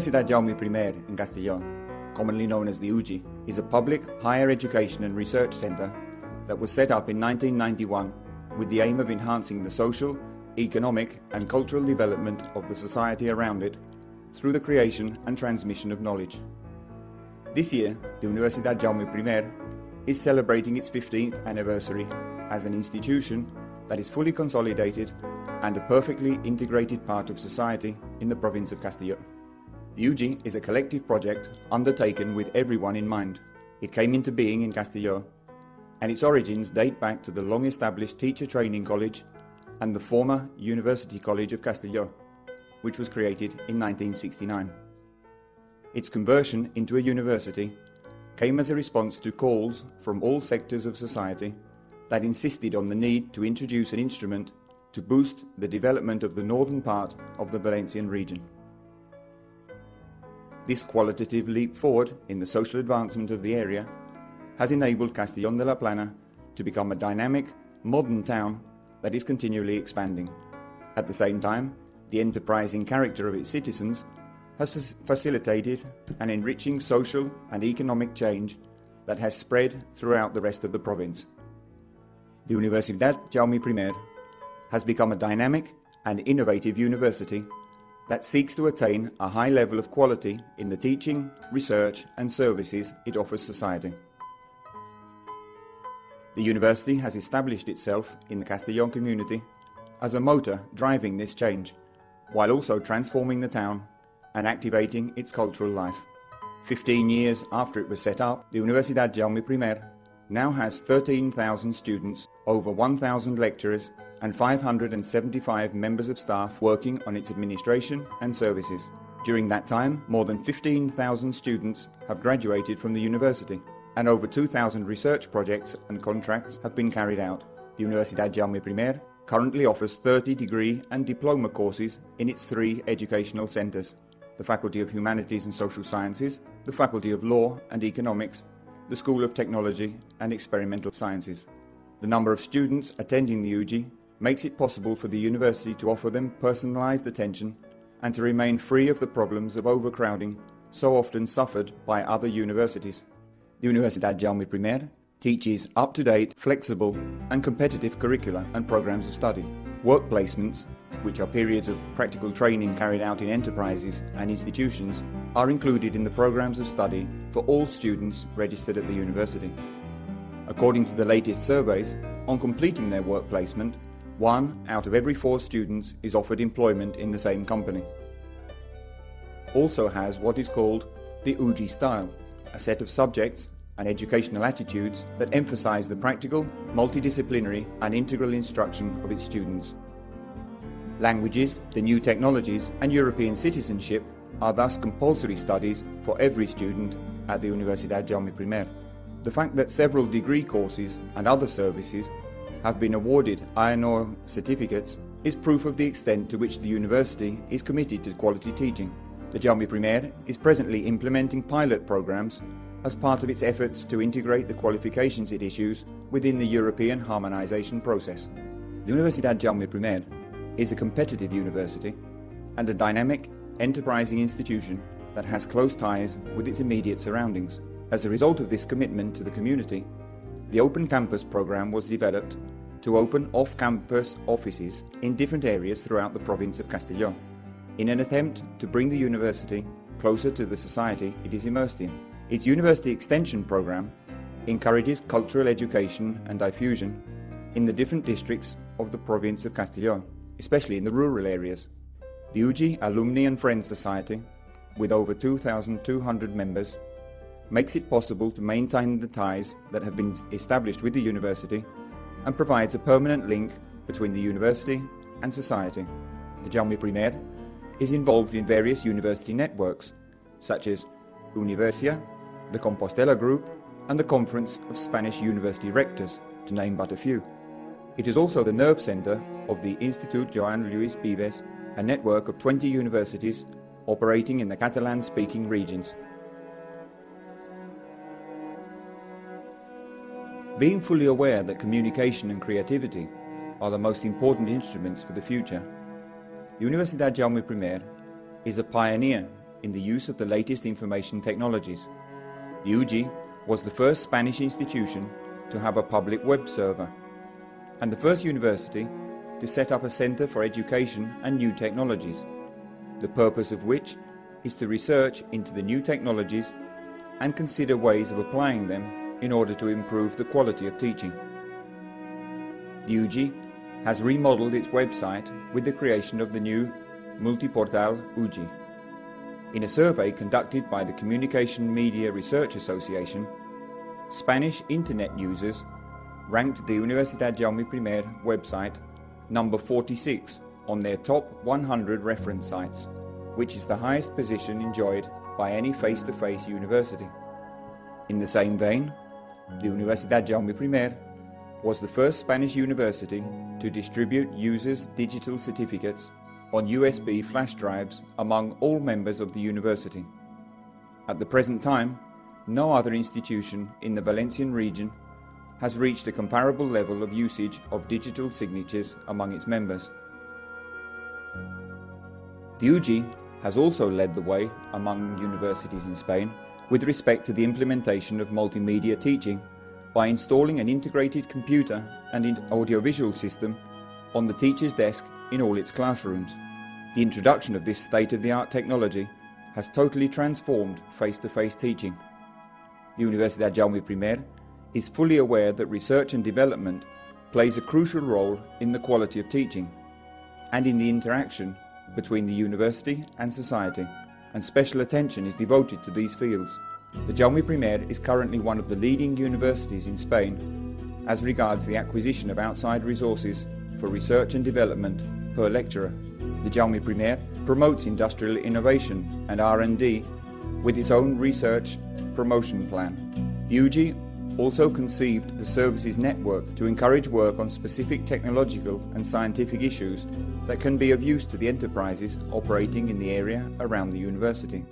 Universidad Jaume I in Castellón, commonly known as the UJI, is a public higher education and research centre that was set up in 1991 with the aim of enhancing the social, economic, and cultural development of the society around it through the creation and transmission of knowledge. This year, the Universidad Jaume I is celebrating its 15th anniversary as an institution that is fully consolidated and a perfectly integrated part of society in the province of Castelló. UJI is a collective project undertaken with everyone in mind. It came into being in Castelló, and its origins date back to the long established Teacher Training College and the former University College of Castelló, which was created in 1969. Its conversion into a university came as a response to calls from all sectors of society that insisted on the need to introduce an instrument to boost the development of the northern part of the Valencian region. This qualitative leap forward in the social advancement of the area has enabled Castellón de la Plana to become a dynamic, modern town that is continually expanding. At the same time, the enterprising character of its citizens has facilitated an enriching social and economic change that has spread throughout the rest of the province. The Universidad Jaume I has become a dynamic and innovative university that seeks to attain a high level of quality in the teaching, research, and services it offers society. The university has established itself in the Castellón community as a motor driving this change, while also transforming the town and activating its cultural life. Fifteen years after it was set up, the Universidad Jaume I now has 13,000 students, over 1,000 lecturers, and 575 members of staff working on its administration and services. During that time, more than 15,000 students have graduated from the university, and over 2,000 research projects and contracts have been carried out. The Universidad Jaume I currently offers 30 degree and diploma courses in its three educational centres the Faculty of Humanities and Social Sciences, the Faculty of Law and Economics, the School of Technology and Experimental Sciences. The number of students attending the UJI makes it possible for the university to offer them personalised attention and to remain free of the problems of overcrowding so often suffered by other universities. The Universidad Jaume I teaches up-to-date, flexible and competitive curricula and programs of study. Work placements, which are periods of practical training carried out in enterprises and institutions, are included in the programs of study for all students registered at the university. According to the latest surveys, on completing their work placement, one out of every four students is offered employment in the same company. Also has what is called the UJI style, a set of subjects and educational attitudes that emphasize the practical, multidisciplinary and integral instruction of its students. Languages, the new technologies and European citizenship are thus compulsory studies for every student at the Universidad Jaume I. The fact that several degree courses and other services have been awarded AENOR certificates is proof of the extent to which the university is committed to quality teaching. The Jaume I is presently implementing pilot programs as part of its efforts to integrate the qualifications it issues within the European harmonization process. The Universidad Jaume I is a competitive university and a dynamic, enterprising institution that has close ties with its immediate surroundings. As a result of this commitment to the community, the Open Campus program was developed to open off-campus offices in different areas throughout the province of Castellón, in an attempt to bring the university closer to the society it is immersed in. Its university extension program encourages cultural education and diffusion in the different districts of the province of Castellón, especially in the rural areas. The UJI Alumni and Friends Society, with over 2,200 members, makes it possible to maintain the ties that have been established with the university and provides a permanent link between the university and society. The Jaume I is involved in various university networks, such as Universia, the Compostela Group, and the Conference of Spanish University Rectors, to name but a few. It is also the nerve centre of the Institut Joan Lluís Vives, a network of 20 universities operating in the Catalan speaking regions. Being fully aware that communication and creativity are the most important instruments for the future, Universidad Jaume I is a pioneer in the use of the latest information technologies. The UJI was the first Spanish institution to have a public web server and the first university to set up a centre for education and new technologies, the purpose of which is to research into the new technologies and consider ways of applying them in order to improve the quality of teaching. UJI has remodeled its website with the creation of the new Multiportal UJI. In a survey conducted by the Communication Media Research Association, Spanish internet users ranked the Universidad Jaume I website number 46 on their top 100 reference sites, which is the highest position enjoyed by any face to face university. In the same vein, the Universidad Jaume I was the first Spanish university to distribute users' digital certificates on USB flash drives among all members of the university. At the present time, no other institution in the Valencian region has reached a comparable level of usage of digital signatures among its members. The UJI has also led the way among universities in Spain with respect to the implementation of multimedia teaching by installing an integrated computer and audiovisual system on the teacher's desk in all its classrooms. The introduction of this state of the art technology has totally transformed face to face teaching. The Universidad Jaume I is fully aware that research and development plays a crucial role in the quality of teaching and in the interaction between the university and society, and special attention is devoted to these fields. The Jaume I is currently one of the leading universities in Spain as regards the acquisition of outside resources for research and development per lecturer. The Jaume I promotes industrial innovation and R&D with its own research promotion plan. UJI also conceived the services network to encourage work on specific technological and scientific issues that can be of use to the enterprises operating in the area around the university.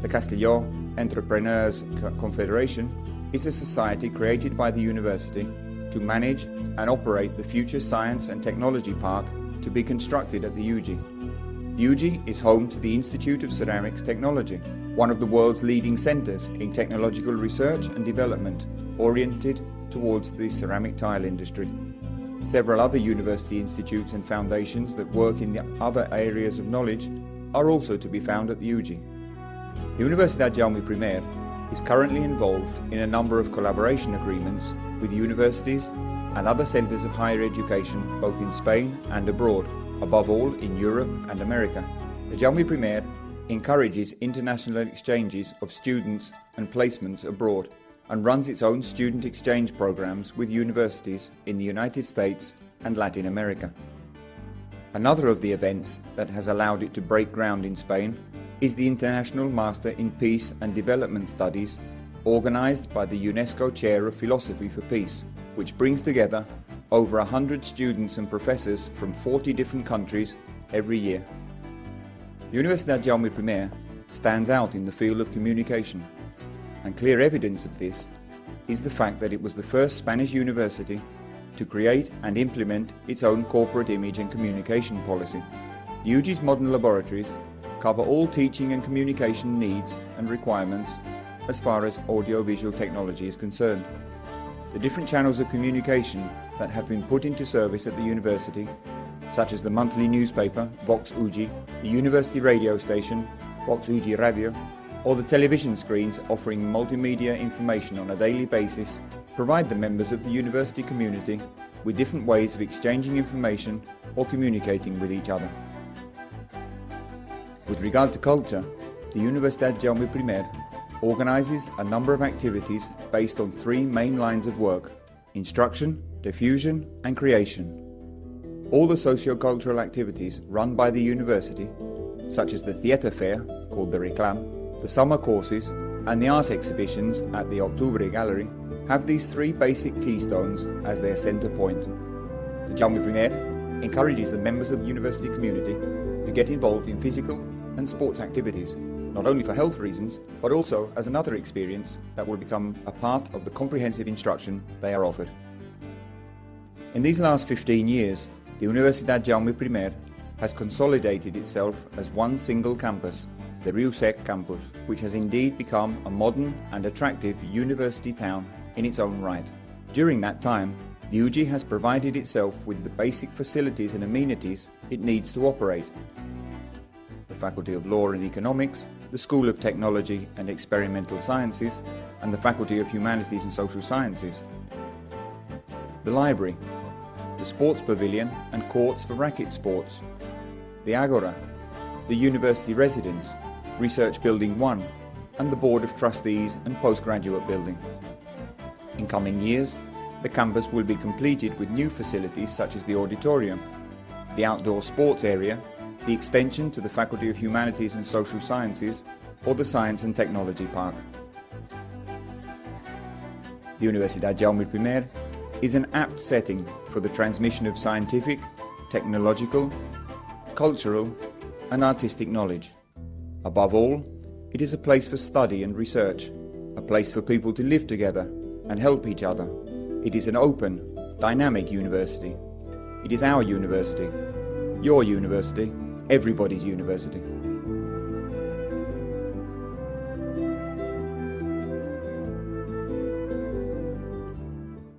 The Castelló Entrepreneurs Confederation is a society created by the university to manage and operate the future science and technology park to be constructed at the UJI. The is home to the Institute of Ceramics Technology, one of the world's leading centres in technological research and development oriented towards the ceramic tile industry. Several other university institutes and foundations that work in the other areas of knowledge are also to be found at the UJI. The Universidad Jaume I is currently involved in a number of collaboration agreements with universities and other centres of higher education both in Spain and abroad, above all in Europe and America. The Jaume I encourages international exchanges of students and placements abroad and runs its own student exchange programs with universities in the United States and Latin America. Another of the events that has allowed it to break ground in Spain is the International Master in Peace and Development Studies organized by the UNESCO Chair of Philosophy for Peace, which brings together over 100 students and professors from 40 different countries every year. Universidad Jaume I stands out in the field of communication and clear evidence of this is the fact that it was the first Spanish university to create and implement its own corporate image and communication policy. UJI's modern laboratories cover all teaching and communication needs and requirements as far as audiovisual technology is concerned. The different channels of communication that have been put into service at the university, such as the monthly newspaper Vox UJI, the university radio station Vox UJI Radio, or the television screens offering multimedia information on a daily basis provide the members of the university community with different ways of exchanging information or communicating with each other. With regard to culture, the Universidad Jaume I organises a number of activities based on three main lines of work instruction, diffusion, and creation. All the socio-cultural activities run by the university, such as the theatre fair, called the Reclam, the summer courses, and the art exhibitions at the Octubre Gallery have these three basic keystones as their centre point. The Jaume I encourages the members of the university community to get involved in physical and sports activities, not only for health reasons, but also as another experience that will become a part of the comprehensive instruction they are offered. In these last 15 years, the Universidad Jaume I has consolidated itself as one single campus the Riu Sec campus, which has indeed become a modern and attractive university town in its own right. During that time, the UG has provided itself with the basic facilities and amenities it needs to operate. The Faculty of Law and Economics, the School of Technology and Experimental Sciences, and the Faculty of Humanities and Social Sciences. The library, the sports pavilion and courts for racket sports, the Agora, the university residence, Research Building 1, and the Board of Trustees and Postgraduate Building. In coming years, the campus will be completed with new facilities such as the auditorium, the outdoor sports area, the extension to the Faculty of Humanities and Social Sciences, or the Science and Technology Park. The Universidad Jaume I is an apt setting for the transmission of scientific, technological, cultural, and artistic knowledge. Above all, it is a place for study and research, a place for people to live together and help each other. It is an open, dynamic university. It is our university, your university, everybody's university.